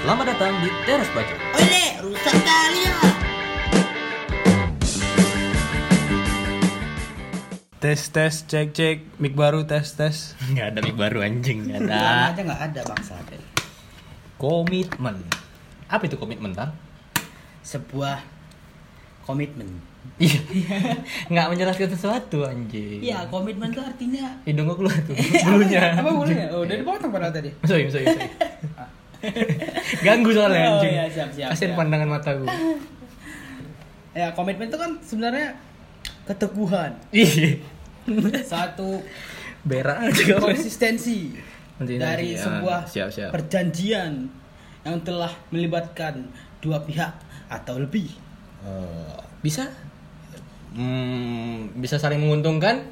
Selamat datang di Teras Baca. Oleh, rusak kali ya. Tes tes cek cek mic baru tes tes. Nggak ada mic baru anjing, nggak ada. Aja nggak ada bangsa. Komitmen. Apa itu komitmen, Tang? Sebuah komitmen. Iya. Nggak menjelaskan sesuatu anjing. Iya, komitmen itu artinya Hidung gua keluar tuh. Bulunya. apa bulunya? Oh, udah dipotong padahal tadi. Sorry, sorry, sorry. Ganggu soalnya Oh, anjing. iya, siap, siap, Kasian siap. pandangan mata gua. Ya, komitmen itu kan sebenarnya keteguhan, satu Berak konsistensi dari ya. sebuah Siap, siap. perjanjian yang telah melibatkan dua pihak atau lebih. Eh, bisa hmm, bisa saling menguntungkan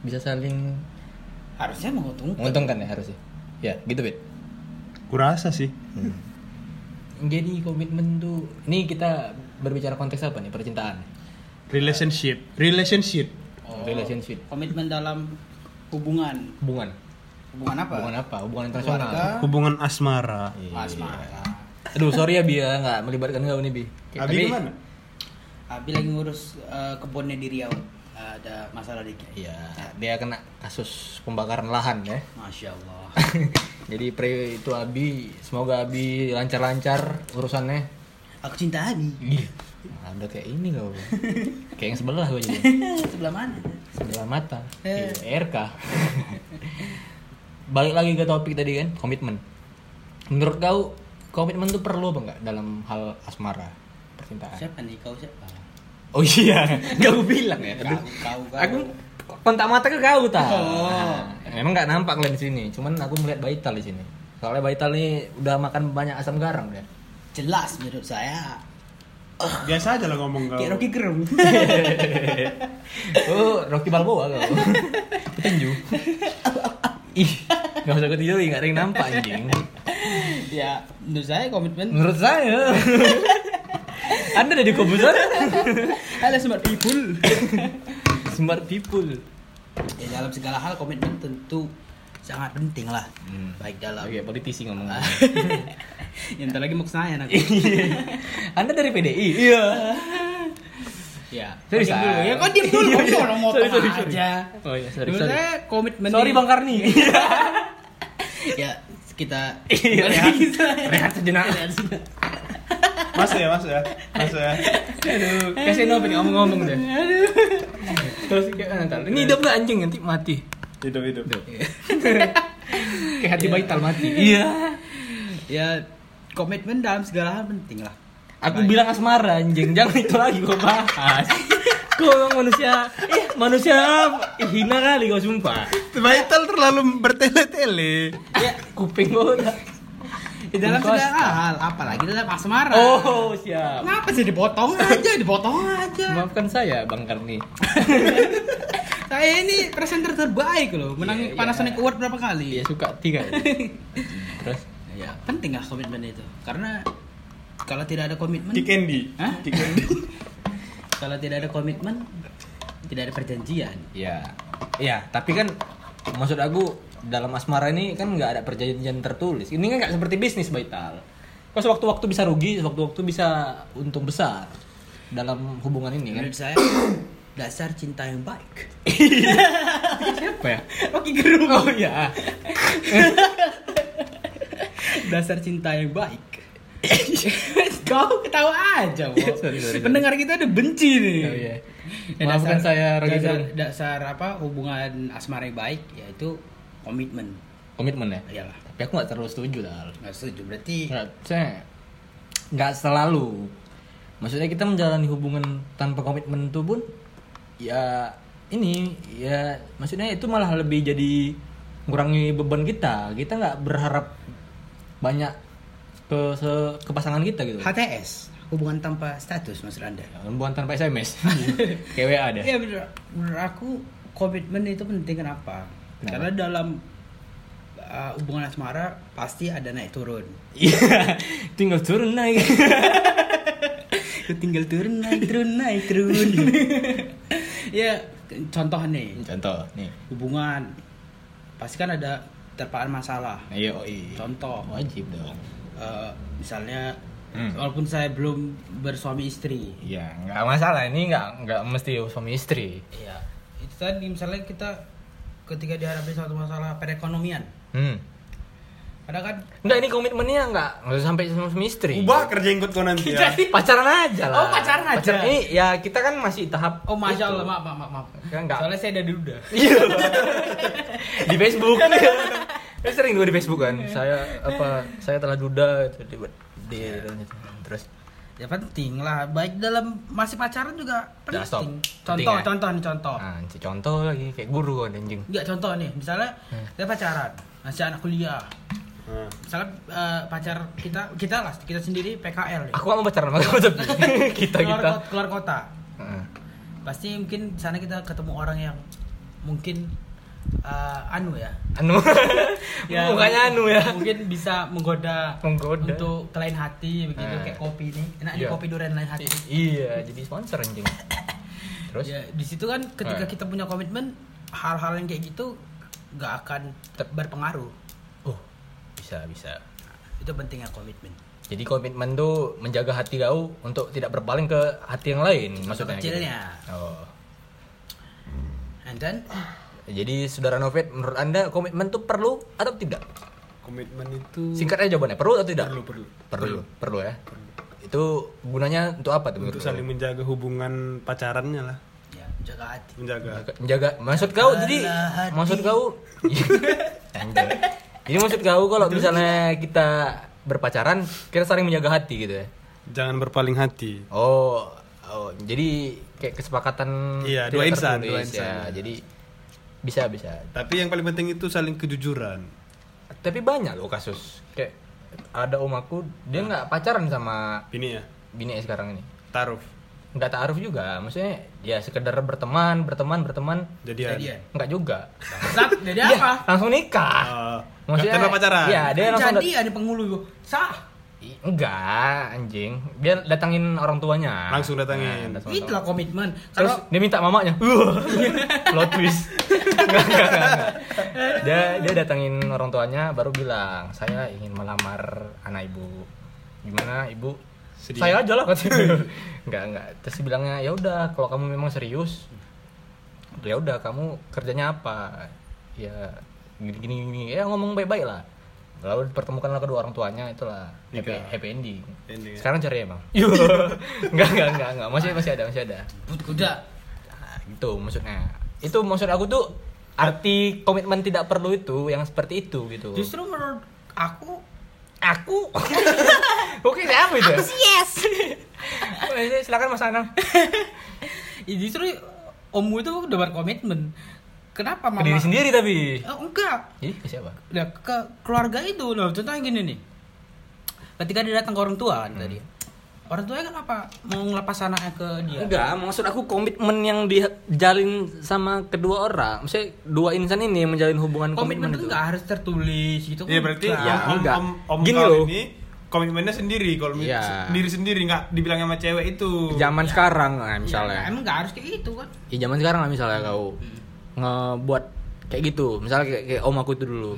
bisa saling Harusnya menguntungkan. menguntungkan ya harusnya ya gitu bet Kurasa sih. jadi komitmen tuh ini kita berbicara konteks apa nih percintaan Relationship. Relationship. Oh, relationship Komitmen dalam hubungan. hubungan Hubungan apa? hubungan apa hubungan internasional Keluarga. Hubungan asmara. Iya. Asmara. aduh sorry ya bi ya nggak melibatkan kau nih bi Abi ke mana? Abi lagi ngurus eh, kebunnya di Riau. Ada masalah dikit. Iya, dia kena kasus pembakaran lahan ya. Masya Allah. Jadi pre itu Abi, semoga Abi lancar-lancar urusannya. Aku cinta Abi. Iya. Ada kayak ini kau. kayak yang sebelah gue jadi. Sebelah mana? Sebelah mata. Eh. Iya, RK. Balik lagi ke topik tadi kan, komitmen. Menurut kau komitmen tuh perlu apa enggak dalam hal asmara percintaan? Siapa nih kau siapa? Oh iya, gak aku bilang ya. Kau, kau, kau. Aku kontak mata ke kau tak. Oh. memang nggak nampak kalian di sini. Cuman aku melihat Baital di sini. Soalnya Baital nih udah makan banyak asam garam dia. Jelas menurut saya. Biasa aja lah ngomong kau. Kayak Rocky Gerung. oh, Rocky Balboa kau. Petinju. Ih, nggak usah ketidur, nggak ada yang nampak anjing. ya, menurut saya komitmen. Menurut saya. Anda dari komputer? Halo smart people. Smart people. ya, dalam segala hal komitmen tentu sangat penting lah. Hmm. Baik dalam. Oke, politisi ngomong. ya, bentar lagi mau ke saya nanti. Anda dari PDI? Iya. ya. Sorry, Sa. dulu. Ya, kok diem dulu? Iya, Kok iya. orang Sorry, sorry, sorry. aja. Oh iya, sorry, Menurut sorry. saya komitmen Sorry Bang Karni. ya kita Iya, rehat. Rehat sejenak. Mas ya, mas ya. Mas ya. Aduh, kasih nopo nih ngomong-ngomong deh. Terus kayak ntar. Ini hidup gak anjing nanti mati. Hidup hidup. Kayak hati Baital mati. Iya. ya komitmen dalam segala hal penting lah. Aku bilang asmara anjing, jangan itu lagi kau bahas. Kau emang manusia, eh manusia eh, hina kali kau sumpah. Vital terlalu bertele-tele. Ya, Kuping udah. Di dalam Bungkus. segala hal, apalagi dalam asmara. Oh siap. Kenapa sih dipotong aja, dipotong aja. Maafkan saya Bang Karni. Saya ini presenter terbaik loh, menang Iya, iya. Panasonic Award berapa kali? Iya suka tiga. Terus Ya, penting lah komitmen itu. Karena kalau tidak ada komitmen, Kick Andy. Hah? Kalau tidak ada komitmen, tidak ada perjanjian. Ya, ya, tapi kan maksud aku dalam asmara ini kan nggak ada perjanjian tertulis. Ini kan nggak seperti bisnis Baital. Kau sewaktu-waktu bisa rugi, sewaktu-waktu bisa untung besar dalam hubungan ini kan. Menurut saya dasar cinta yang baik. Siapa ya? Rocky Gerung. Oh iya. dasar cinta yang baik. Kau ketawa aja. Sorry, sorry, Pendengar kita ada benci nih. Oh iya. Ya, Maafkan dasar- saya Rocky dasar, dasar apa hubungan asmara yang baik yaitu komitmen. Komitmen ya. Iyalah. Tapi aku nggak terlalu setuju dah. Nggak setuju berarti saya nggak selalu. Maksudnya kita menjalani hubungan tanpa komitmen itu pun ya ini ya maksudnya itu malah lebih jadi ngurangi beban kita. Kita nggak berharap banyak ke se- ke pasangan kita gitu. HTS hubungan tanpa status maksud anda? Hubungan tanpa SMS. Kayak WA. Iya bener. Menurut aku komitmen itu penting kenapa? Kenapa? Karena dalam uh, hubungan asmara pasti ada naik turun. Iya, tinggal turun naik. tinggal turun naik turun naik turun. ya contoh nih Contoh nih. hubungan pasti kan ada terpaan masalah. Ayo, iya. Contoh wajib dong. eh, misalnya Hmm. walaupun saya belum bersuami istri Ya, nggak masalah. Ini nggak nggak mesti suami istri. Iya. Itu tadi misalnya kita ketika dihadapi suatu masalah perekonomian. Hmm. Kadang kan Enggak, ini komitmennya nggak nggak usah sampai sama istri. Ubah kerja ikut kau nanti ya. Pacaran aja lah. Oh, pacaran aja. Ini ya kita kan masih tahap Oh masya itu. Allah maaf maaf maaf. Kan nggak- Soalnya saya ada duda. Iya. di Facebook. Saya sering juga di Facebook kan. Saya apa? Saya telah duda itu di, di terus Ya penting lah. Baik dalam masih pacaran juga Udah, stop. penting. Penting Contoh ya? contoh nih contoh. nah, contoh lagi kayak guru kan anjing. Enggak contoh nih. Misalnya Hmm. kita pacaran, masih anak kuliah. Nah, Misalnya eh, pacar kita kita lah kita sendiri PKL ya. Aku gak mau pacaran sama tapi kita keluar, kita. kota, keluar kota. Heeh. Pasti mungkin di sana kita ketemu orang yang mungkin eh, anu ya. Anu. Mukanya anu ya. Mungkin bisa menggoda, Menggoda. untuk kelain hati begitu Nah. kayak kopi ini. Enak nih Iya. kopi durian lain hati. Iya, jadi sponsor anjing. Terus Ya, di situ kan ketika Eh. kita punya komitmen hal-hal yang kayak gitu nggak akan ter- berpengaruh. oh, bisa bisa. Itu pentingnya komitmen. Jadi komitmen tuh menjaga hati kau untuk tidak berpaling ke hati yang lain maksudnya. gitu. kecilnya. Oh. And then Jadi saudara Novet, menurut anda komitmen tuh perlu atau tidak? komitmen itu Singkat aja jawabannya, perlu atau tidak? perlu perlu. Perlu, perlu ya. Itu gunanya untuk apa tuh? Untuk saling menjaga hubungan pacarannya lah. ya jaga hati. Menjaga. Menjaga, menjaga. Maksud kau jadi hati. maksud kau. Jadi maksud kau kalau misalnya kita berpacaran, kita saling menjaga hati gitu ya. Jangan berpaling hati. Oh, oh jadi kayak kesepakatan Iya, dua insan, dua insan, ya. ya. Jadi bisa bisa. Tapi yang paling penting itu saling kejujuran. Tapi banyak loh kasus kayak ada om aku dia nggak pacaran sama Ini ya, bini sekarang ini. taruh. Nggak taaruf juga, maksudnya ya sekedar berteman, berteman, berteman. Jadian. Jadian. Nggak juga. Bangsat, jadi Dia apa? langsung nikah. Ah, Maksudnya pacaran. Iya, dia langsung Jadi ada penghulu. Sah. Enggak, anjing. Dia datangin orang tuanya. Langsung datangin. Nah, datang- Itulah komitmen. Terus Kalau dia minta mamanya. Plot twist. Enggak, enggak, enggak, enggak. Dia dia datangin orang tuanya baru bilang, "Saya ingin melamar anak ibu." Gimana, Ibu? Sedih. Saya aja lah katanya. enggak, enggak. Terus dia bilangnya, "Ya udah, kalau kamu memang serius, ya udah kamu kerjanya apa?" Ya gini gini, gini. ya ngomong baik-baik lah. Lalu dipertemukanlah kedua orang tuanya itulah happy, happy ending. Ending, ya. Sekarang cerai emang. Iya. enggak, enggak, enggak, enggak. Masih masih ada, masih ada. Put kuda. Nah, gitu maksudnya. Itu maksud aku tuh arti komitmen tidak perlu itu yang seperti itu gitu. Justru menurut aku aku. Oke, siapa itu? yes. Eh, Silakan Mas Anang. Ya, justru ommu itu udah berkomitmen. Kenapa mama? Ke diri sendiri tapi. Oh, enggak. Ih, ke siapa? Ya, ke keluarga itu loh. Contohnya gini nih. Ketika dia datang ke orang tua kan tadi. Orang tuanya kan apa? Mau ngelepas anaknya ke dia. Enggak, maksud aku komitmen yang dijalin sama kedua orang. Maksudnya dua insan ini yang menjalin hubungan Komitmen komitmen, itu enggak harus tertulis gitu. Iya berarti enggak. Ya, om, om, enggak. om, om Gini loh. ini komitmennya sendiri kalau Iya. sendiri sendiri nggak dibilang sama cewek itu. Zaman sekarang nah, Ya, misalnya. emang enggak harus kayak gitu kan. Ya zaman sekarang lah misalnya kau ngebuat kayak gitu, misalnya kayak, kayak om aku itu dulu.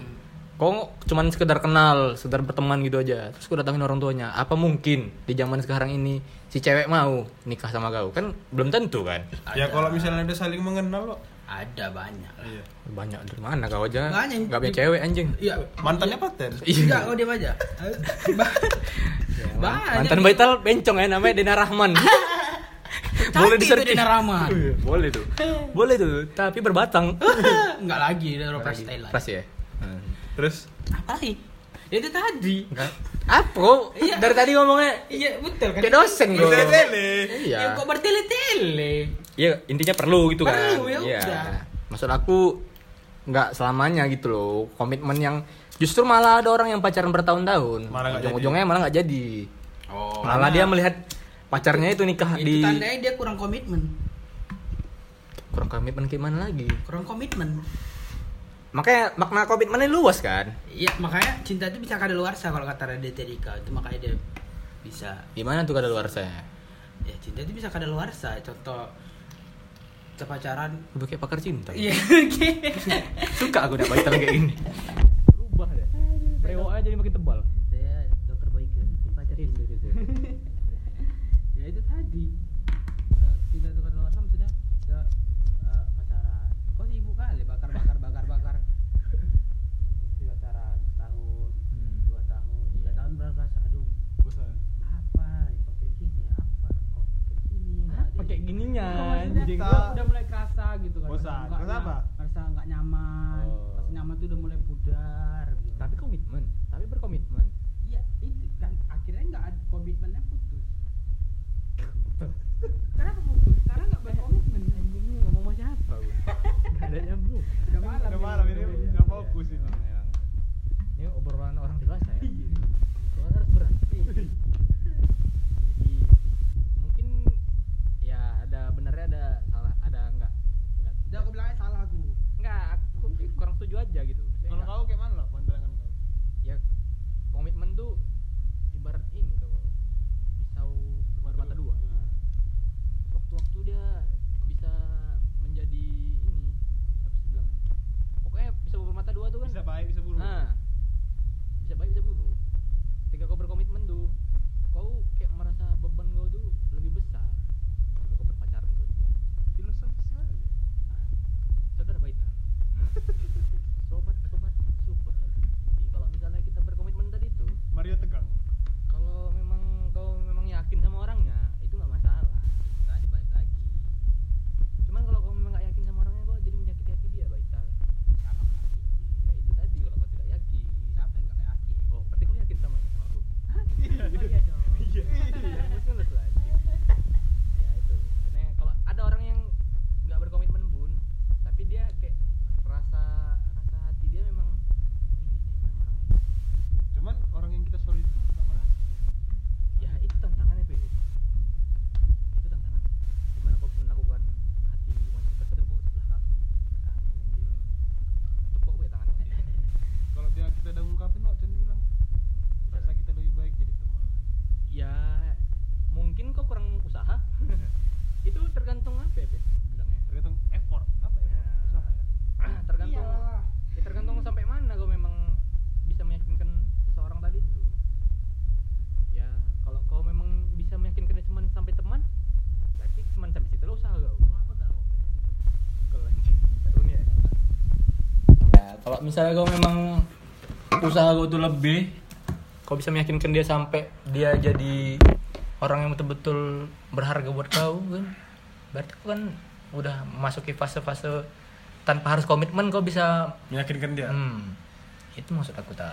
Kau cuman sekedar kenal, sekedar berteman gitu aja. Terus kau datangin orang tuanya. Apa mungkin di zaman sekarang ini si cewek mau nikah sama kau? Kan belum tentu kan. Ya kalau misalnya udah saling mengenal lo. Ada banyak. Iya. Banyak dari mana kau aja? Banyak. Gak punya cewek anjing. Iya. Mantannya paten. Enggak, kau diam aja. Ba- Banyak. Mantan Baital bencong ya namanya Dena Rahman. Boleh di di-searching. Dena Rahman. Boleh tuh. Boleh tuh, tapi berbatang. Enggak lagi, udah Eropa style lah. Ya. Hmm. Terus Apa lagi? Ya itu tadi. Apa? Iya. Dari tadi ngomongnya Iya, betul kan? kayak dosen gue. Tele. Iya. Ya kok bertele-tele? Iya, intinya perlu gitu kan. Perlu, ya Iya. Maksud aku nggak selamanya gitu loh. Komitmen yang justru malah ada orang yang pacaran bertahun-tahun. Malah nggak Ujung-ujungnya malah nggak jadi. Oh. Malah dia melihat pacarnya itu nikah itu di tandanya dia kurang komitmen. kurang komitmen gimana lagi. Kurang komitmen. Makanya makna komitmennya luas kan. Iya, makanya cinta itu bisa kadaluarsa kalau kata Raditya Dika. Itu makanya dia bisa Gimana tuh kada luar saya? ya cinta itu bisa kadaluarsa. Contoh kita pacaran Udah kayak pakar cinta. Iya, Suka aku dapat kayak gini. Berubah deh. Brewok aja jadi makin tebal. Saya dokter Boy di eh, tidak itu kata luar maksudnya ya, eh, pacaran. Kok sibuk kali? Bakar bakar bakar bakar Istri pacaran setahun Hmm. dua tahun tiga Iya. tahun berasa aduh. Bosan. apa? Ya kok kayak gini ya? Apa? Kok kayak gini ada pakai ini. gininya anjing? udah, mulai kerasa gitu kan? Bosan. Kerasa apa? Kerasa nggak nyaman. Oh. pas nyaman tuh udah mulai pudar gitu. tapi komitmen. Tapi berkomitmen. Iya itu. Kan akhirnya nggak ada komitmennya putus kenapa putus karena nggak berkomitmen anjing. Ini ngomong sama siapa gue nggak ada nyambung. Udah malam Udah malam ini Iya, nggak iya, fokus iya. ini. Emang. ini obrolan orang dewasa ya? Iya. soalnya harus berat. Jadi mungkin ya ada benernya ada salah ada enggak enggak udah aku bilangnya salah aku. Enggak aku kurang setuju aja gitu. Kalau enggak. kau kayak mana lah pandangan kau? ya komitmen tuh ibarat ini waktu-waktu dia bisa menjadi ini apa sih bilang pokoknya pisau bermata dua tuh kan Bisa baik, bisa buruk. Nah, bisa baik bisa buruk. Ketika kau berkomitmen tuh, kau kayak merasa beban kau tuh lebih besar. Ketika kau berpacaran tuh dia. Filosofi sekali. Nah, saudara Baita. sobat sobat super. Jadi kalau misalnya kita berkomitmen tadi tuh, Mario tegang. kalau memang kau memang yakin sama orangnya, itu nggak masalah. tadi balik lagi Cuman kalau kau memang nggak yakin sama orangnya, kau jadi menyakiti hati dia, Baita. siapa menyakiti Ya itu tadi kalau kau tidak yakin. siapa yang nggak yakin Oh, berarti kau yakin sama sama aku? oh iya dong Iya. Mungkin udah selanjutnya. ya itu karena kalau ada orang yang nggak berkomitmen bun tapi dia kayak rasa rasa hati dia memang "Wih, ini memang orangnya Cuman orang yang kita sorry itu nggak merasa. ya itu tantangannya Pe. itu tantangan gimana kau bisa melakukan hati wanita tersebut sebelah kaki tangan anjing tepuk pakai tangan anjing Kalau dia kita udah ngungkapin, Wak, Chan bilang rasa kita lebih baik jadi teman. ya mungkin kau kurang usaha itu tergantung apa ya Pe, bilangnya Tergantung effort. Apa ya? Ya. Usaha ya. tergantung Iyalah. ya tergantung sampai mana kau memang bisa meyakinkan seseorang tadi itu ya kalau kau memang bisa meyakinkan dia cuma sampai teman berarti cuma sampai situ lo usaha kau apa gak lo Pegel anjing turun ya ya kalau misalnya kau memang usaha kau tuh lebih kau bisa meyakinkan dia sampai dia jadi orang yang betul-betul berharga buat kau kan berarti kau kan udah masuki fase-fase tanpa harus komitmen kau bisa Meyakinkan dia. Hmm. Itu maksud aku tal.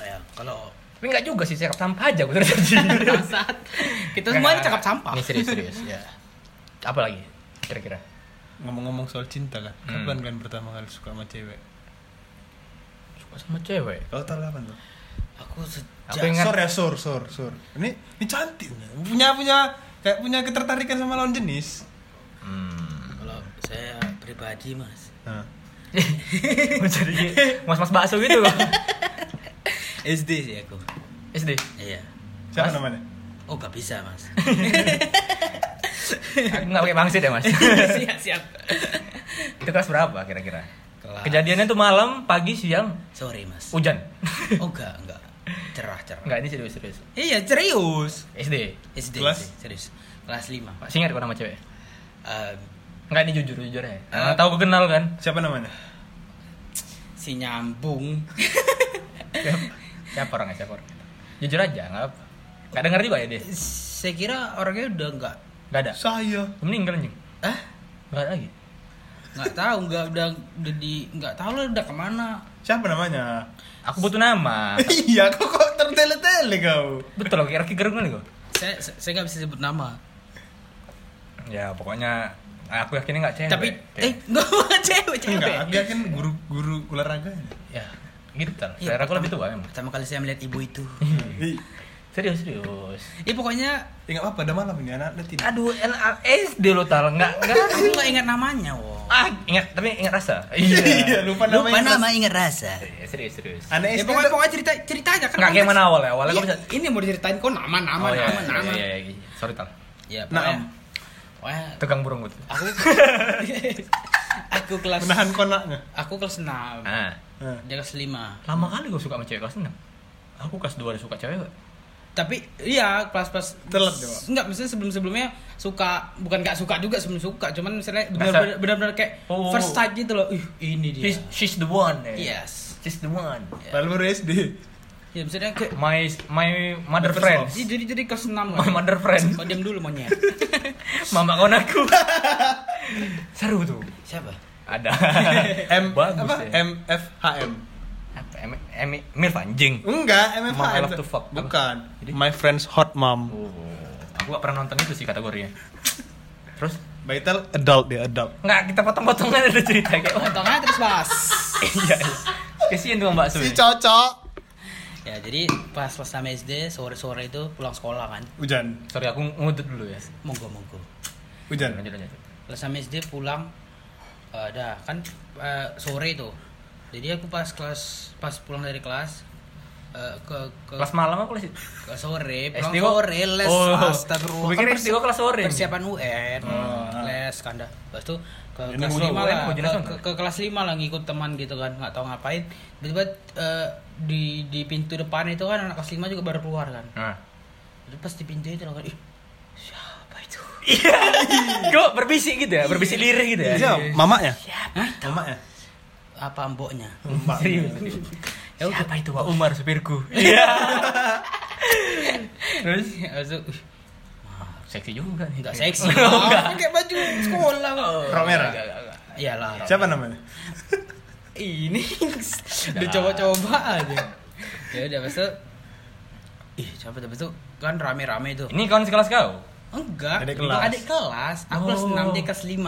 ya kalau Tapi enggak juga sih, cakap sampah aja gue terjadi. Bangsat. kita semua ini cakap sampah Ini serius serius ya. Apa lagi kira-kira? Ngomong-ngomong soal cinta lah. Hmm. Kapan kan pertama kali suka sama cewek? Sama cewek. Kau tahu kapan tuh? aku sejak Aku ingat Sor ya, sor, sor, sor. Ini ini cantik. nih. Punya punya kayak punya ketertarikan sama lawan jenis. hmm. kalau saya pribadi mas Nah. Mau jadi mas-mas bakso gitu loh. SD sih aku SD. iya Siapa Mas? namanya? oh gak bisa mas Aku enggak pakai bangsit ya, Mas. siap siap Itu kelas berapa kira-kira? Kelas- Kejadiannya tuh malam, pagi, siang, sorry mas hujan. oh enggak enggak cerah cerah Enggak, ini serius serius. iya serius SD. SD Kelas? SD, serius kelas 5 Pak, Singat kok nama cewek? Eh, Enggak, ini jujur jujur ya. Eh. Nah, tahu gue kenal kan? Siapa namanya? si nyambung siapa, siapa orangnya siapa orangnya jujur aja nggak apa nggak dengar juga ya dia saya kira orangnya udah enggak nggak ada Saya. meninggal anjing ah nggak ada lagi nggak tahu nggak udah udah di nggak tahu lah udah ke mana. Siapa namanya? aku butuh nama. Iya, kok kok tertele-tele kau? betul loh kira kira gue kok saya saya saya nggak bisa sebut nama. Ya pokoknya aku yakin nggak cewek. Tapi eh nggak cewek cewek. Enggak, dia kan guru-guru olahraga. ya. Gitu kan selera aku lebih tua emang. pertama kali saya melihat ibu itu serius serius. Ya pokoknya Ya nggak apa-apa, udah malam ini anak udah tidur. aduh enak SD lo tal nggak nggak. aku nggak ingat namanya wo. Ah ingat tapi ingat rasa. Iya, lupa lupa namanya. nama ingat rasa. Iya, serius serius. Anak ya pokoknya pokoknya cerita cerita aja kan nggak kayak konteks- mana awal ya awalnya Iya, kok bisa ini mau diceritain kok nama nama oh, iya, nama iya, nama. iya, iya, iya. sorry tal. Ya Nah, pokoknya pokoknya tegang burung gue aku aku kelas menahan konaknya. aku kelas 6 ah. Nah. dia kelas 5 lama kali gue suka sama cewek kelas 6 aku kelas 2 udah suka cewek. Tapi iya pas pas Telat Pak? enggak misalnya sebelum sebelumnya suka bukan nggak suka juga sebelum suka cuman misalnya benar-benar benar-benar kayak Oh. first sight gitu loh ih ini dia She's, she's the one. eh. yes She's the one. Padahal baru SD. ya misalnya kayak My my mother friend. Jadi jadi kelas 6 My mother friend. Oh, diam dulu monyet. Mama kawan aku. Seru tuh. Siapa? Ada. M Bagus apa? ya. MFHM. Apa? M, M, Milf anjing. Enggak, Mom, I love to fuck. Bukan. Jadi? My friend's hot mom. Oh, aku gak pernah nonton itu sih kategorinya. Terus Baitel adult dia, adult. nggak kita potong-potong aja ada cerita kayak. Potong aja terus bahas. Iya. iya. Kasihan tuh Mbak Sui. Si cocok. ya, jadi pas kelas 6 SD sore-sore itu pulang sekolah kan. Hujan. Sorry aku ngudut dulu ya. Monggo monggo. Hujan. Lanjut lanjut. Kelas 6 SD pulang eh, ada kan eh, sore itu. Jadi aku pas kelas pas pulang dari kelas eh, ke ke Kelas malam aku kelas ke sore, pulang SD sore les Oh. astagfirullah. Aku pikir Kan SD kelas sore. Persiapan UN, Oh. les kanda. Lepas itu ke Ini kelas mau 5 UN, lah, ke, ke, ke kelas 5 lah ngikut teman gitu kan, nggak tahu ngapain. Tiba-tiba eh, di di pintu depan itu kan anak kelas 5 juga baru keluar kan. Nah. Jadi pas di pintu itu kan, ih siapa itu? Iya. Kok berbisik gitu ya? Berbisik lirih gitu ya? Siapa? Mamanya? Hah? Mamanya. Apa mboknya? Mbak. Serius. Ya udah. Siapa itu Pak Umar supirku? Iya. Terus Habis itu, ih, seksi juga nih. nggak seksi. Oh, enggak. Pakai baju sekolah kok. Rok merah? Enggak, enggak, enggak. Iyalah. Siapa namanya? ini dicoba-coba aja ya udah itu ih siapa tuh itu kan rame-rame itu Ini kawan sekelas kau? Enggak Adik itu kelas. adik kelas aku kelas Oh. 6 dia kelas 5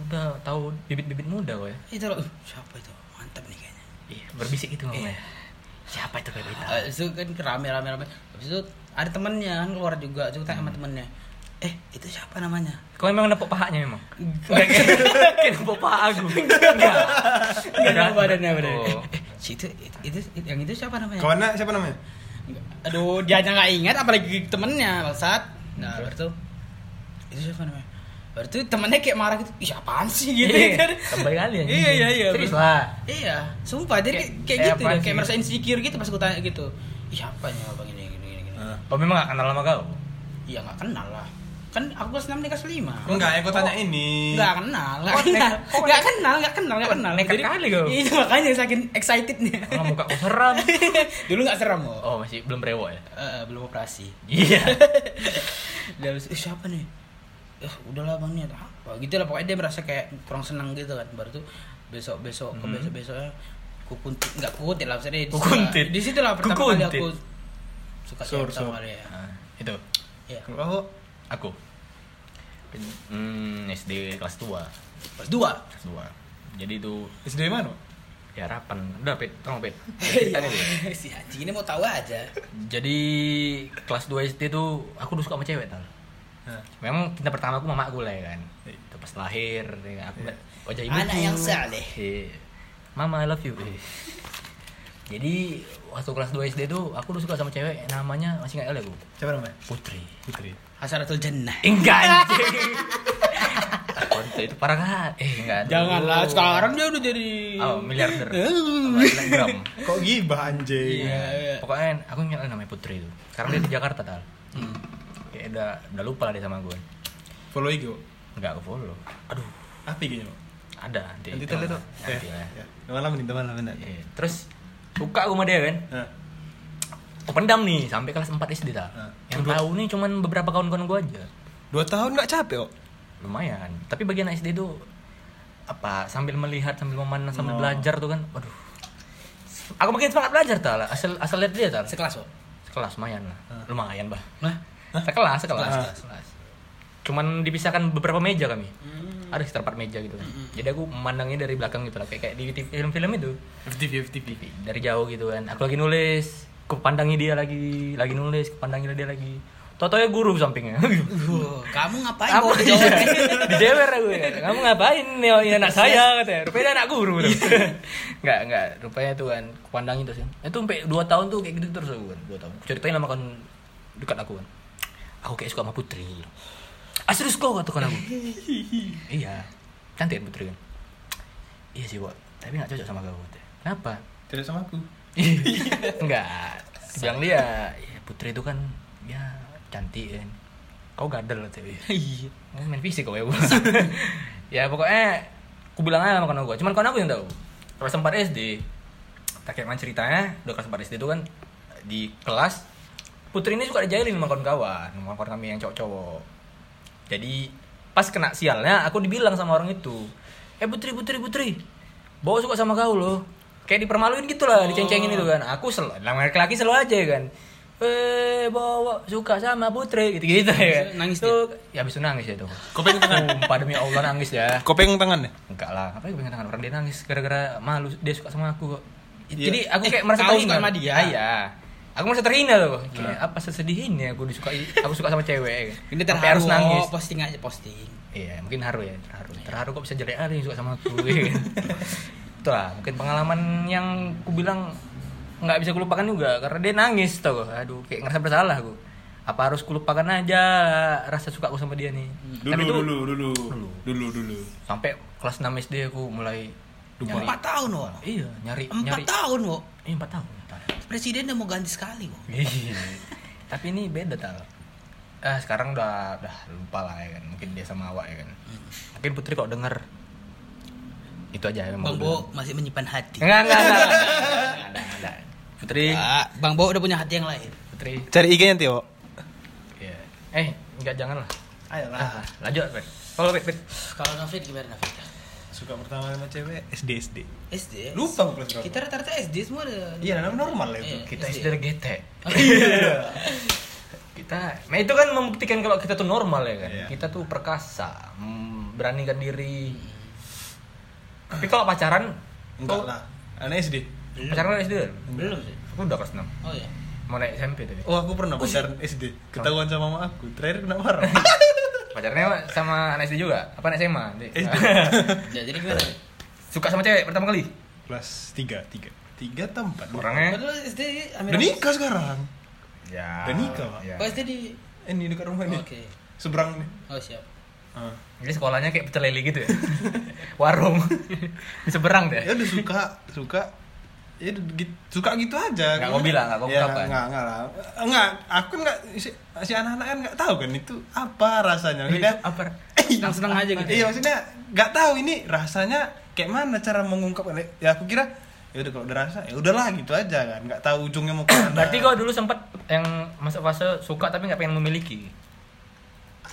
Udah tahu bibit-bibit muda kok ya. itu loh "Uh, siapa itu mantap nih kayaknya Iya, berbisik itu ngomongnya. Iya. Siapa itu kayak itu? Habis itu kan rame-rame rame habis itu ada temennya kan keluar juga juga tanya sama temennya eh itu siapa namanya Kau memang nepuk pahanya memang? Enggak kayak nepuk paha aku. Enggak. Enggak tahu badannya badannya. Oh. Eh, si itu, itu, itu- yang itu siapa namanya? Kawannya siapa namanya? Aduh, dia aja nggak ingat apalagi temennya, bangsat. Nah, baru tuh itu siapa namanya? Baru tuh temennya kayak marah gitu. Ih, apaan sih gitu Iya, kan. Lebay kali anjing. Iya, iya, iya. Serius lah. Iya, sumpah dia kayak, Kayak- gitu ya, kayak merasa insecure gitu pas gue tanya gitu. Ih, apa nih abang ini gini gini gini. Oh memang gak kenal sama kau? Iya, nggak kenal lah. Kan aku kelas 6 dia kelas 5. Enggak, aku tanya ini. Nggak kenal, nggak Oh, kenal, nekat- kok nggak kenal, nggak kenal, nggak kenal. nekat kali kau. Itu makanya saking excitednya. Kalau muka kau seram. Dulu nggak seram kok. Oh masih belum rewok ya? Eh, belum operasi. Iya. Dia habis, eh, siapa nih? Ya udahlah bang nih apa gitu lah pokoknya dia merasa kayak kurang senang gitu kan baru tuh besok besok ke Hmm. besok besoknya ku kuntit nggak ku kuntit lah maksudnya di Ku situ lah- kuntit. di situ lah pertama kali aku suka Sur, pertama sur. kali ya Nah, itu iya Oh, aku. Hmm, SD kelas 2 kelas dua? Kelas 2 jadi itu SD mana? ya harapan udah pet tolong pet Iya. si anjing ini mau tahu aja. Jadi kelas 2 SD tuh aku udah suka sama cewek tau Nah, memang cinta pertama aku mama aku lah ya kan? Itu pas lahir ya kan, aku liat wajah ibu Anak yang saleh. mama I love you. Jadi waktu kelas 2 SD tuh aku udah suka sama cewek namanya masih nggak ada aku siapa namanya? Putri Putri. Hasaratul Jannah enggak anjing itu parah kan eh enggak janganlah sekarang dia udah jadi oh miliarder Eh. Instagram. Kok gibah anjing? Iya, iya. pokoknya aku ingat namanya Putri itu sekarang dia di Jakarta tal Hmm. kayak udah udah lupa lah dia sama gue Follow IG. enggak aku follow aduh Apa IG-nya? ada nanti Nanti tele tuh. Ya. ya. Malam nih, teman. Iya. terus suka aku sama dia kan aku pendam nih sampai kelas 4 SD tal Nah. yang tahu nih cuman beberapa kawan-kawan gue aja dua tahun nggak capek kok? lumayan tapi bagian SD tuh apa sambil melihat sambil memandang sambil Oh. belajar tuh kan waduh aku makin semangat belajar tal asal asal lihat dia tal sekelas kok sekelas lumayan lah Ah. lumayan bah nah sekelas sekelas, Sekelas. sekelas. cuman dipisahkan beberapa meja kami Hmm. Ada sekitar empat meja gitu kan Mm-mm. jadi aku memandangnya dari belakang gitu lah kayak kayak di film-film itu FTV FTV. dari jauh gitu kan aku lagi nulis aku pandangi dia lagi lagi nulis aku pandangi dia lagi Totonya guru sampingnya. Kamu ngapain Aku iya, dijewer aku ya. Kamu ngapain nih oh, ya anak saya katanya. Rupanya dia anak guru enggak, enggak. Rupanya tuh kan kupandangin terus kan. Itu sampai 2 tahun tuh kayak gitu terus aku kan. 2 tahun. Ceritain sama kan dekat aku kan. Aku kayak suka sama Putri. Ah serius kok kata kan aku. iya. Cantik kan Putri kan. Iya sih, Wak. Tapi enggak cocok sama kau. katanya. Kenapa? Tidak sama aku. enggak. Bilang dia, ya, Putri itu kan ya cantik kan kau gadel tapi Iya. Kamu main fisik kok ya gue ya pokoknya aku bilang aja sama kawan gue cuman kawan aku yang tahu kelas 4 SD tak kayak mana ceritanya udah kelas 4 SD itu kan di kelas Putri ini suka dijailin sama kawan-kawan sama kawan kami yang cowok-cowok jadi pas kena sialnya aku dibilang sama orang itu eh Putri Putri Putri bawa suka sama kau loh kayak dipermaluin gitu lah diceng-cengin itu kan aku selalu laki-laki selalu aja kan eh bawa suka sama Putri gitu gitu ya kan Nangis tuh ya habis itu nangis ya tuh Kau pegang tangan? Sumpah demi Allah nangis ya Kau pegang tangan ya? Enggak lah, apa yang pengen tangan orang dia nangis gara-gara malu dia suka sama aku kok. Iya. Jadi aku Eh, kayak merasa kau terhina. suka sama dia? Iya. Aku merasa terhina loh. Kayak apa sesedih ini aku disukai aku suka sama cewek. Ini Sampai terharu harus nangis. oh, posting aja posting. Iya, mungkin haru ya, terharu. Terharu kok bisa jelek ada yang suka sama aku. ya kan? Itulah, mungkin pengalaman yang aku bilang nggak bisa kulupakan juga karena dia nangis tau aduh kayak ngerasa bersalah aku apa harus kulupakan aja rasa suka aku sama dia nih Dulu, Tapi itu dulu, dulu, dulu, dulu. sampai kelas 6 SD aku mulai nyari Empat tahun, Wo. iya nyari Empat nyari tahun, Wo. Iya, empat tahun. Presiden udah mau ganti sekali, Wo. Iya. Tapi ini beda tal. Ah sekarang udah udah lupa lah ya kan. Mungkin dia sama awak ya kan. Mungkin Putri kok denger itu aja ya Bang Bo masih menyimpan hati. Enggak enggak enggak. enggak, enggak, enggak, enggak. Putri, Ah, Bang Bo udah punya hati yang lain. Putri. Cari IG-nya, Tio. Iya. Eh, enggak jangan lah. Ayolah. Ah, lanjut, Pet. Kalau Pet. Kalau David gimana David? Suka pertama sama cewek SD SD. SD. Lupa aku kelas berapa. Kita rata-rata SD semua ada. Iya, namanya normal lah itu. Iya. Kita SD. SD dari GT. Iya. kita, nah itu kan membuktikan kalau kita tuh normal ya kan. Iya. Kita tuh perkasa, mm, beranikan diri. Tapi kalau pacaran, Enggak lah. Anak SD. Pacaran kan SD? Belum sih. Aku udah kelas 6 Oh iya. Mau naik SMP tadi Oh, aku pernah pacaran SD. Ketahuan sama mama aku. Terakhir kena marah. Pacarnya sama anak SD juga? Apa anak SMA? Nanti. SD. Ya, jadi gimana? Suka sama cewek pertama kali? Kelas 3, 3. 3 atau 4. Orangnya? Padahal SD Amir Udah nikah sekarang. Ya Udah nikah, Pak. ya. Oh SD di Eh, ini dekat rumah nih. Oke. Seberang nih. Oh siap. Ah. Jadi sekolahnya kayak pecel lele gitu ya? Warung Di seberang deh Ya udah suka, suka. Ya gitu, suka gitu aja. Nggak mau bilang, nggak mau ya, ungkapkan. Enggak, enggak lah. Enggak, aku enggak si, si anak-anak kan enggak tahu kan itu apa rasanya. Maksudnya Apa? Senang-senang aja gitu. Iya maksudnya nggak tahu ini rasanya kayak mana cara mengungkapkan. Ya aku kira ya udah kalau udah rasa ya udahlah gitu aja kan. Nggak tahu ujungnya mau ke mana. Berarti kau dulu sempet yang masuk fase suka tapi nggak pengen memiliki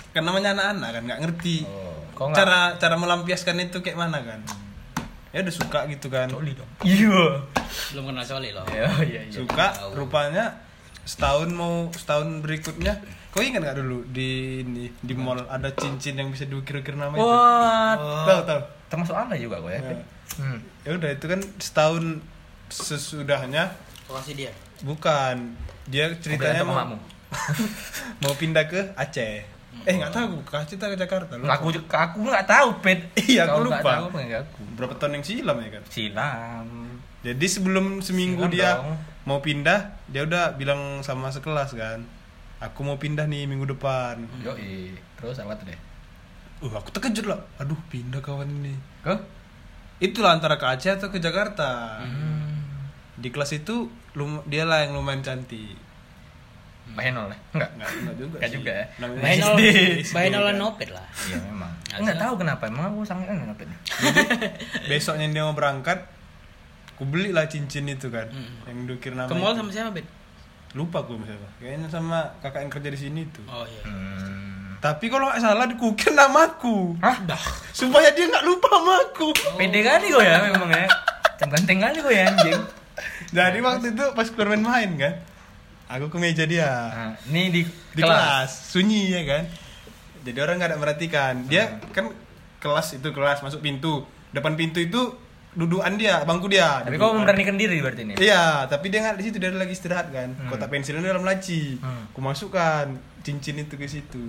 kan namanya anak-anak kan nggak ngerti Oh, nggak- cara cara melampiaskan itu kayak mana kan. Ya udah suka gitu kan. Coli dong. Iya. Belum kenal Soli loh. Iya iya iya. Suka rupanya setahun mau setahun berikutnya. Kau ingat nggak dulu di ini di mall ada cincin yang bisa diukir-ukir nama itu? Wah tahu tahu. Termasuk apa juga kau ya? Ya. Hmm. ya udah itu kan setahun sesudahnya. Lokasi dia. bukan. Dia ceritanya mau, mau pindah ke Aceh eh nggak tahu ke Aceh atau ke Jakarta lupa. Aku juga aku nggak tahu pet. Iya, aku lupa. tahu aku. berapa tahun yang silam ya kan Silam. jadi sebelum seminggu Silam dia dong. mau pindah dia udah bilang sama sekelas kan aku mau pindah nih minggu depan Yo Terus apa tuh deh? uh aku terkejut lah aduh pindah kawan ini Ke? itulah antara ke Aceh atau ke Jakarta Hmm. di kelas itu lum dia lah yang lumayan cantik Mbak Henol ya? Enggak. Nggak, nggak juga Nggak sih. juga ya? SD, Bainol kan. Nopet lah. Iya memang. Nggak Enggak tahu. kenapa. Emang aku sangat enggak kenapa. besoknya dia mau berangkat aku beli lah cincin itu kan Hmm. yang dukir nama Ke mall itu. sama siapa, Bet? lupa gue sama siapa kayaknya sama kakak yang kerja di sini tuh Oh iya. Hmm. tapi kalau nggak salah dikukir namaku Hah? supaya dia nggak lupa sama aku Pede kali kok ya memang ya. Ganteng kali kok ya anjing. jadi waktu itu pas keluar main-main kan aku ke meja dia Nah, ini di, di kelas. sunyi ya kan jadi orang nggak ada merhatikan dia kan kelas itu kelas masuk pintu depan pintu itu dudukan dia bangku dia Tapi kau memberanikan diri berarti ini. Iya, tapi dia nggak di situ dia lagi istirahat kan. Hmm. Kotak pensilnya dalam laci. Hmm. Aku masukkan cincin itu ke situ.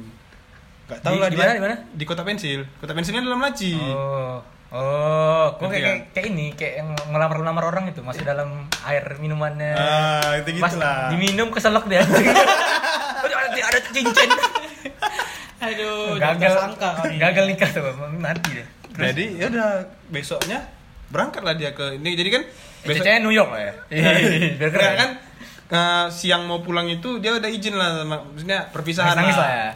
Gak tahu lah di dia. mana, di mana? Di kotak pensil. Kotak pensilnya dalam laci. Oh. Oh, kok kayak, kayak, kayak ini, kayak yang ngelamar-ngelamar orang itu masih dalam air minumannya. Ah, itu Pas gitulah. diminum keselak dia. Aduh, ada, ada cincin. Aduh, gagal sangka kali. gagal nikah tuh, mati deh. Terus Jadi ya udah besoknya berangkatlah dia ke ini. Jadi kan besok besoknya New York lah ya. Biar Enggak keren kan eh, siang mau pulang itu dia udah izin lah sama maksudnya perpisahan nangis lah ya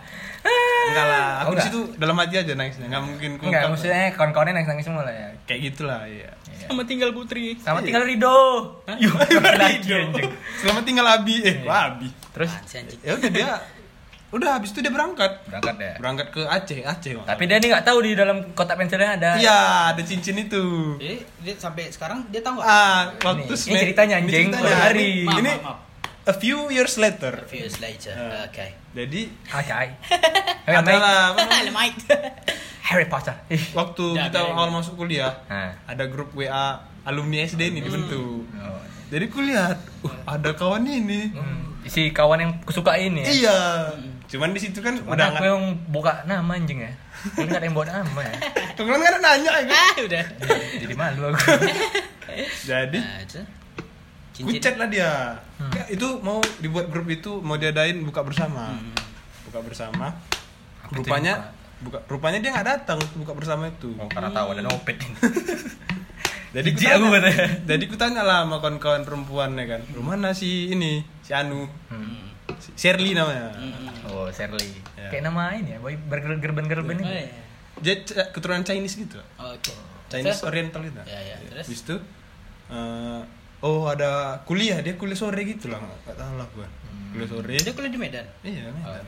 enggak lah Oh, aku di enggak? situ dalam hati aja nangisnya nggak mungkin enggak ngungkap. maksudnya kawan-kawannya nangis nangis semua lah ya kayak gitulah iya Sama tinggal putri. sama tinggal Rido yuk lagi anjing selamat tinggal Abi eh wah Abi terus ya udah dia udah habis itu dia berangkat berangkat ya berangkat ke Aceh Aceh Mak. tapi dia nih nggak tahu di dalam kotak pensilnya ada iya ada cincin itu Jadi dia sampai sekarang dia tahu nggak? ah waktu Ini- ini ceritanya, ini anjing. ceritanya. Hari. ini, Maaf, ini maaf, maaf. A few years later. A few years later. Oke. jadi Acai adalah apa namanya, Lemait. Harry Potter. Waktu Ya, kita awal masuk kuliah Nah. ada grup WA alumni SD ini dibentuk Oh. jadi kulihat uh, ada kawan ini. Hmm, si kawan yang kusuka ini ya? Iya. Cuman di situ kan Udah udah aku yang buka nama anjing ya. Ini nggak ada yang buat nama ya? Kalian nggak ada nanya ya kan? Ah, udah. Jadi malu aku. Jadi Nah, kucet lah dia Hmm. Ya, itu mau dibuat grup itu mau diadain buka bersama Hmm. buka bersama Apa rupanya buka rupanya dia nggak datang buka bersama itu Oh karena tahu ada nopet jadi Jijik kutanya- aku jadi kutanya lah sama kawan-kawan perempuan ya kan rumah si ini si Anu Hmm. si Shirley namanya Hmm. Oh Shirley Ya. Kayak nama ini ya Boy bergerben-gerben Oh, ini iya. dia c- keturunan Chinese gitu Oke. Chinese Terus? Oriental itu Ya, ya, terus? Habis itu eh, oh ada kuliah dia kuliah sore gitu lah nggak tahu lah gua. Hmm. kuliah sore. Dia kuliah di Medan. iya Medan.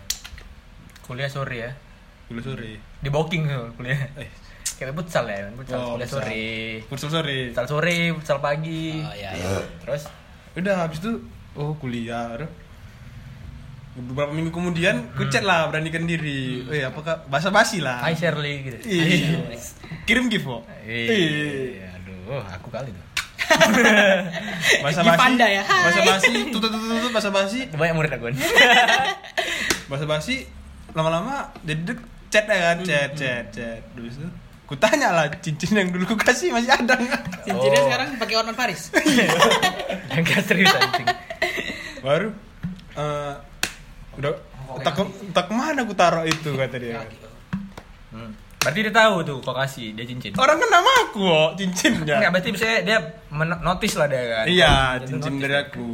Kuliah sore ya? Kuliah sore. Di booking tuh kuliah. Eh. Kayak futsal ya? Futsal Oh, kuliah futsal. sore. Futsal sore. Futsal sore Futsal pagi. Oh, iya, iya. Terus? Udah habis itu oh kuliah beberapa minggu kemudian ku chat lah beranikan diri. Eh apakah basa basi lah. Hai Shirley gitu. Iya. kirim gift kok Iya. Aduh aku kali tuh Gift basi. Anda ya. Hai. basa basi tutut tutut tutut basa basi. Banyak murid aku. Basa basi lama-lama jadi dek chat ya kan? Chat chat chat. Terus itu ku tanya lah cincin yang dulu ku kasih masih ada nggak? Cincinnya Oh. sekarang pakai Orman Paris. Yang gak serius anjing. Baru eh, udah tak tak ke mana ku taruh itu kata dia. Hmm. Berarti dia tahu tuh kok kasih dia cincin. orang kan nama aku kok cincinnya Enggak, berarti misalnya dia men- notice lah dia kan. iya Dia cincin notice. dari aku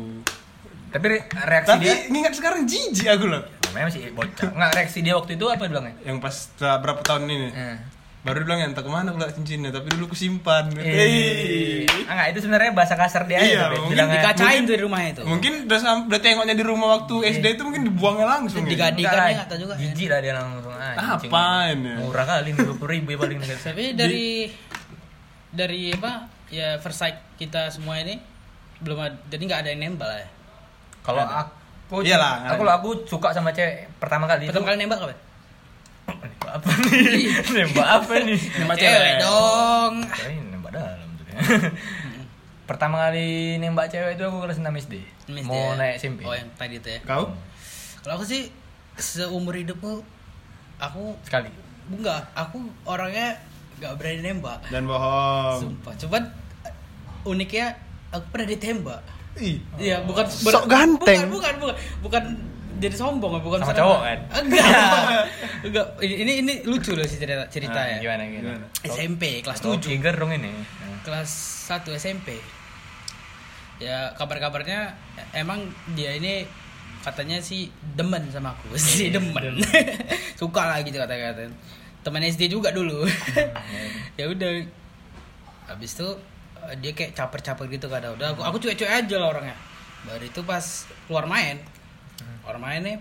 Tapi re- reaksi tapi dia ingat sekarang jijik aku loh namanya masih bocah. Enggak, reaksi dia waktu itu apa bilangnya? yang pas berapa tahun ini Eh. Baru dia bilang ya entah ke mana liat cincinnya tapi dulu ku simpan Eh. Ah, enggak, itu sebenarnya bahasa kasar dia Iya, aja. mungkin bilangnya. Dikacain tuh di rumahnya itu. mungkin udah sam- udah tengoknya di rumah waktu SD itu mungkin dibuangnya langsung ya. Diga- Enggak, Dikannya nggak tahu juga, ya. Jijik lah dia langsung. Ah, cincin. Apaan ya? Murah kali nih 20 ribu ya paling. Tapi dari dari apa ya first sight kita semua ini belum ada, jadi nggak ada yang nembak lah ya. Kalau aku Iyalah, aku aku suka sama cewek pertama kali Pertama itu. kali nembak apa? Nembak apa nih? Nembak apa nih? Nembak Cewek cewek. dong. Kirain nembak dalam tuh. Pertama kali nembak cewek itu aku kelas 6 SD. Miss Mau dia. naik SMP. Oh yang tadi itu ya. kau Kalau aku sih seumur hidupku aku Sekali. enggak, aku orangnya nggak berani nembak. dan bohong Sumpah. Cuman uniknya aku pernah ditembak. ih Iya, bukan Sok ganteng. Bukan, bukan, bukan, bukan jadi sombong, bukan Sama salah- cowok, kan? Enggak. enggak. Ini ini lucu loh sih cerita cerita Ah, ya. Gimana gimana? SMP kelas Oh, 7. Tiger dong ini. Kelas 1 SMP. Ya kabar-kabarnya emang dia ini katanya sih demen sama aku. Si demen. Suka lah gitu kata-kata. Teman SD juga dulu. ya udah. Habis itu dia kayak caper-caper gitu kadang udah aku aku cuek-cuek aja lah orangnya baru itu pas keluar main keluar main nih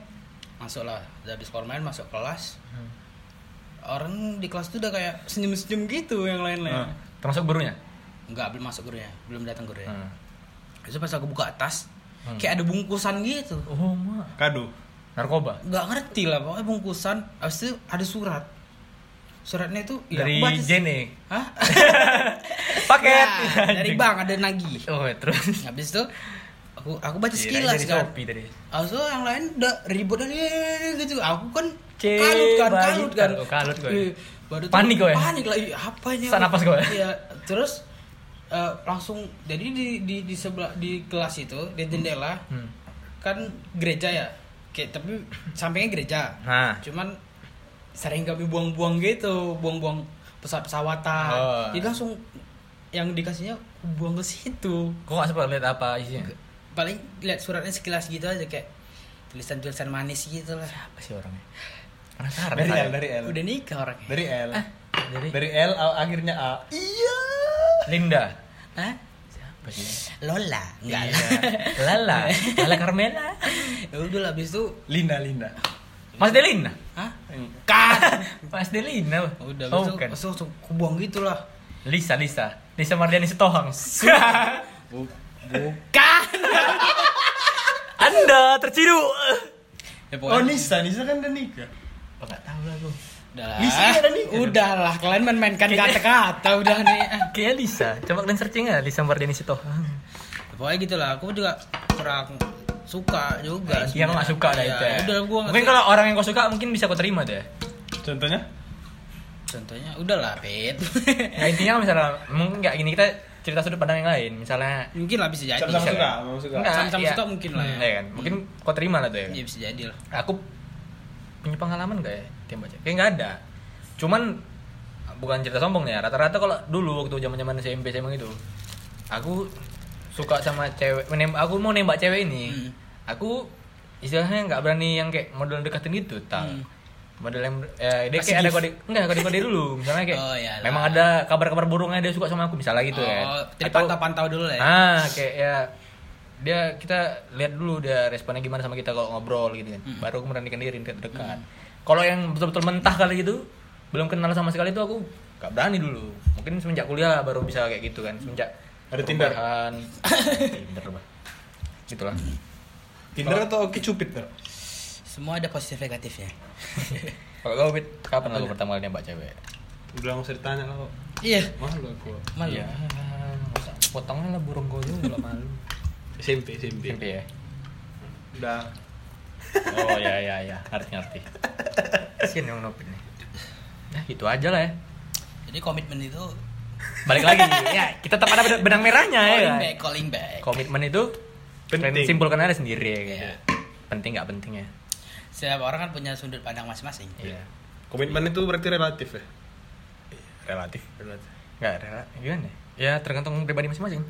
masuk lah habis main masuk kelas orang di kelas tuh udah kayak senyum-senyum gitu yang lain-lain Ah. Termasuk gurunya? Enggak, belum masuk gurunya belum datang gurunya Hmm. Terus pas aku buka tas Hmm. kayak ada bungkusan gitu Oh, mak. kado Narkoba. nggak ngerti lah pokoknya bungkusan habis itu ada surat suratnya itu ya, Dari baca- Jene. Hah? Paket. Ya, dari bank ada nagih Oh, terus. habis itu aku aku baca Kirain sekilas kan tadi. Itu yang lain udah ribut dan "Eh," gitu. Aku kan Cek, kalut kan, kalut kan. Oh, kalut kau ya? Eh, Baru Panik kau ya? Panik lah. Ih, Apa ini? Sesak napas kau ya? Iya. Terus eh, langsung jadi di di di sebelah di kelas itu di jendela Hmm. kan gereja ya. Kayak tapi sampingnya gereja. Nah. Cuman sering kami buang-buang gitu, buang-buang pesawat-pesawatan. Oh. Jadi langsung yang dikasihnya buang ke situ. Kok gak sempat lihat apa isinya? Paling lihat suratnya sekilas gitu aja kayak tulisan-tulisan manis gitu lah Apa sih orangnya? Penasaran. Dari. L, dari L. udah nikah orangnya Dari L. Dari Dari L akhirnya A. Iya. Linda. Hah? Siapa sih? Lola enggak Iya. lah Lala. Lala Carmela. ya udah lah habis itu Linda, Linda. Mas Delina. hah kan Mas Delina. udah oh, bukan. itu langsung kubuang gitu lah Lisa, Lisa. Lisa Mardiani Sitohang. bukan Anda terciduk. ya, Oh, Nisa, Nisa kan udah nikah. Oh, Enggak tahu lah gue. udah lah Lisa ada nikah. udah lah kalian main-mainkan kata-kata udah nih Kayak Lisa. Coba kalian searching aja Lisa Mardiani Sitohang. pokoknya gitu lah aku juga kurang suka juga Iya, gak suka dah Iya, itu. ya. udah gua Mungkin kalau orang yang kau suka mungkin bisa kau terima deh. Contohnya? contohnya udah lah pet Nah, intinya misalnya mungkin nggak gini kita cerita sudut pandang yang lain. Misalnya mungkin lah bisa jadi Sama-sama Bisa suka, kan? sama suka. Enggak, Sama-sama iya. suka mungkin lah ya. Hmm, iya kan? Mungkin kau terima lah tuh ya. kan? Iya bisa jadi lah Aku punya pengalaman gak ya tembak cewek? Kayak nggak ada. Cuman bukan cerita sombong ya. Rata-rata kalau dulu waktu zaman-zaman SMP SMA itu, aku suka sama cewek. menem- Aku mau nembak cewek ini. Hmm. Aku istilahnya nggak berani yang kayak model deketin gitu, tak. Hmm. Model yang eh, dia kayak ada kode enggak kode kode dulu misalnya kayak Oh, iyalah. memang ada kabar-kabar burungnya dia suka sama aku misalnya gitu ya. Oh jadi pantau-pantau dulu lah ya. Ah kayak ya dia kita lihat dulu dia responnya gimana sama kita kalau ngobrol gitu kan. Hmm. baru aku meranikan diri dekat dekat kalau yang betul-betul mentah kali gitu belum kenal sama sekali itu aku gak berani dulu. Mungkin semenjak kuliah baru bisa kayak gitu kan semenjak Ada Tinder? Tinder bah gitulah. Tinder atau Oke Cupid, Bro? semua ada positif negatifnya kalau kau Fit, kapan lalu pertama kali nembak cewek Udah nggak usah ditanya lah kok. iya Malu aku. malu Iya, masa potongnya lah burung kau dulu lah malu SMP, SMP. SMP ya Udah. oh ya ya ya ngerti ngerti kasian yang nopin nih nah gitu aja lah ya jadi komitmen itu balik lagi ya kita tetap ada benang- merahnya ya calling kan? back calling back komitmen itu Penting. simpulkan aja sendiri ya. Iya. penting nggak penting ya setiap orang kan punya sudut pandang masing-masing iya Komitmen itu berarti relatif ya? relatif Relatif. nggak rela gimana ya? ya tergantung pribadi masing-masing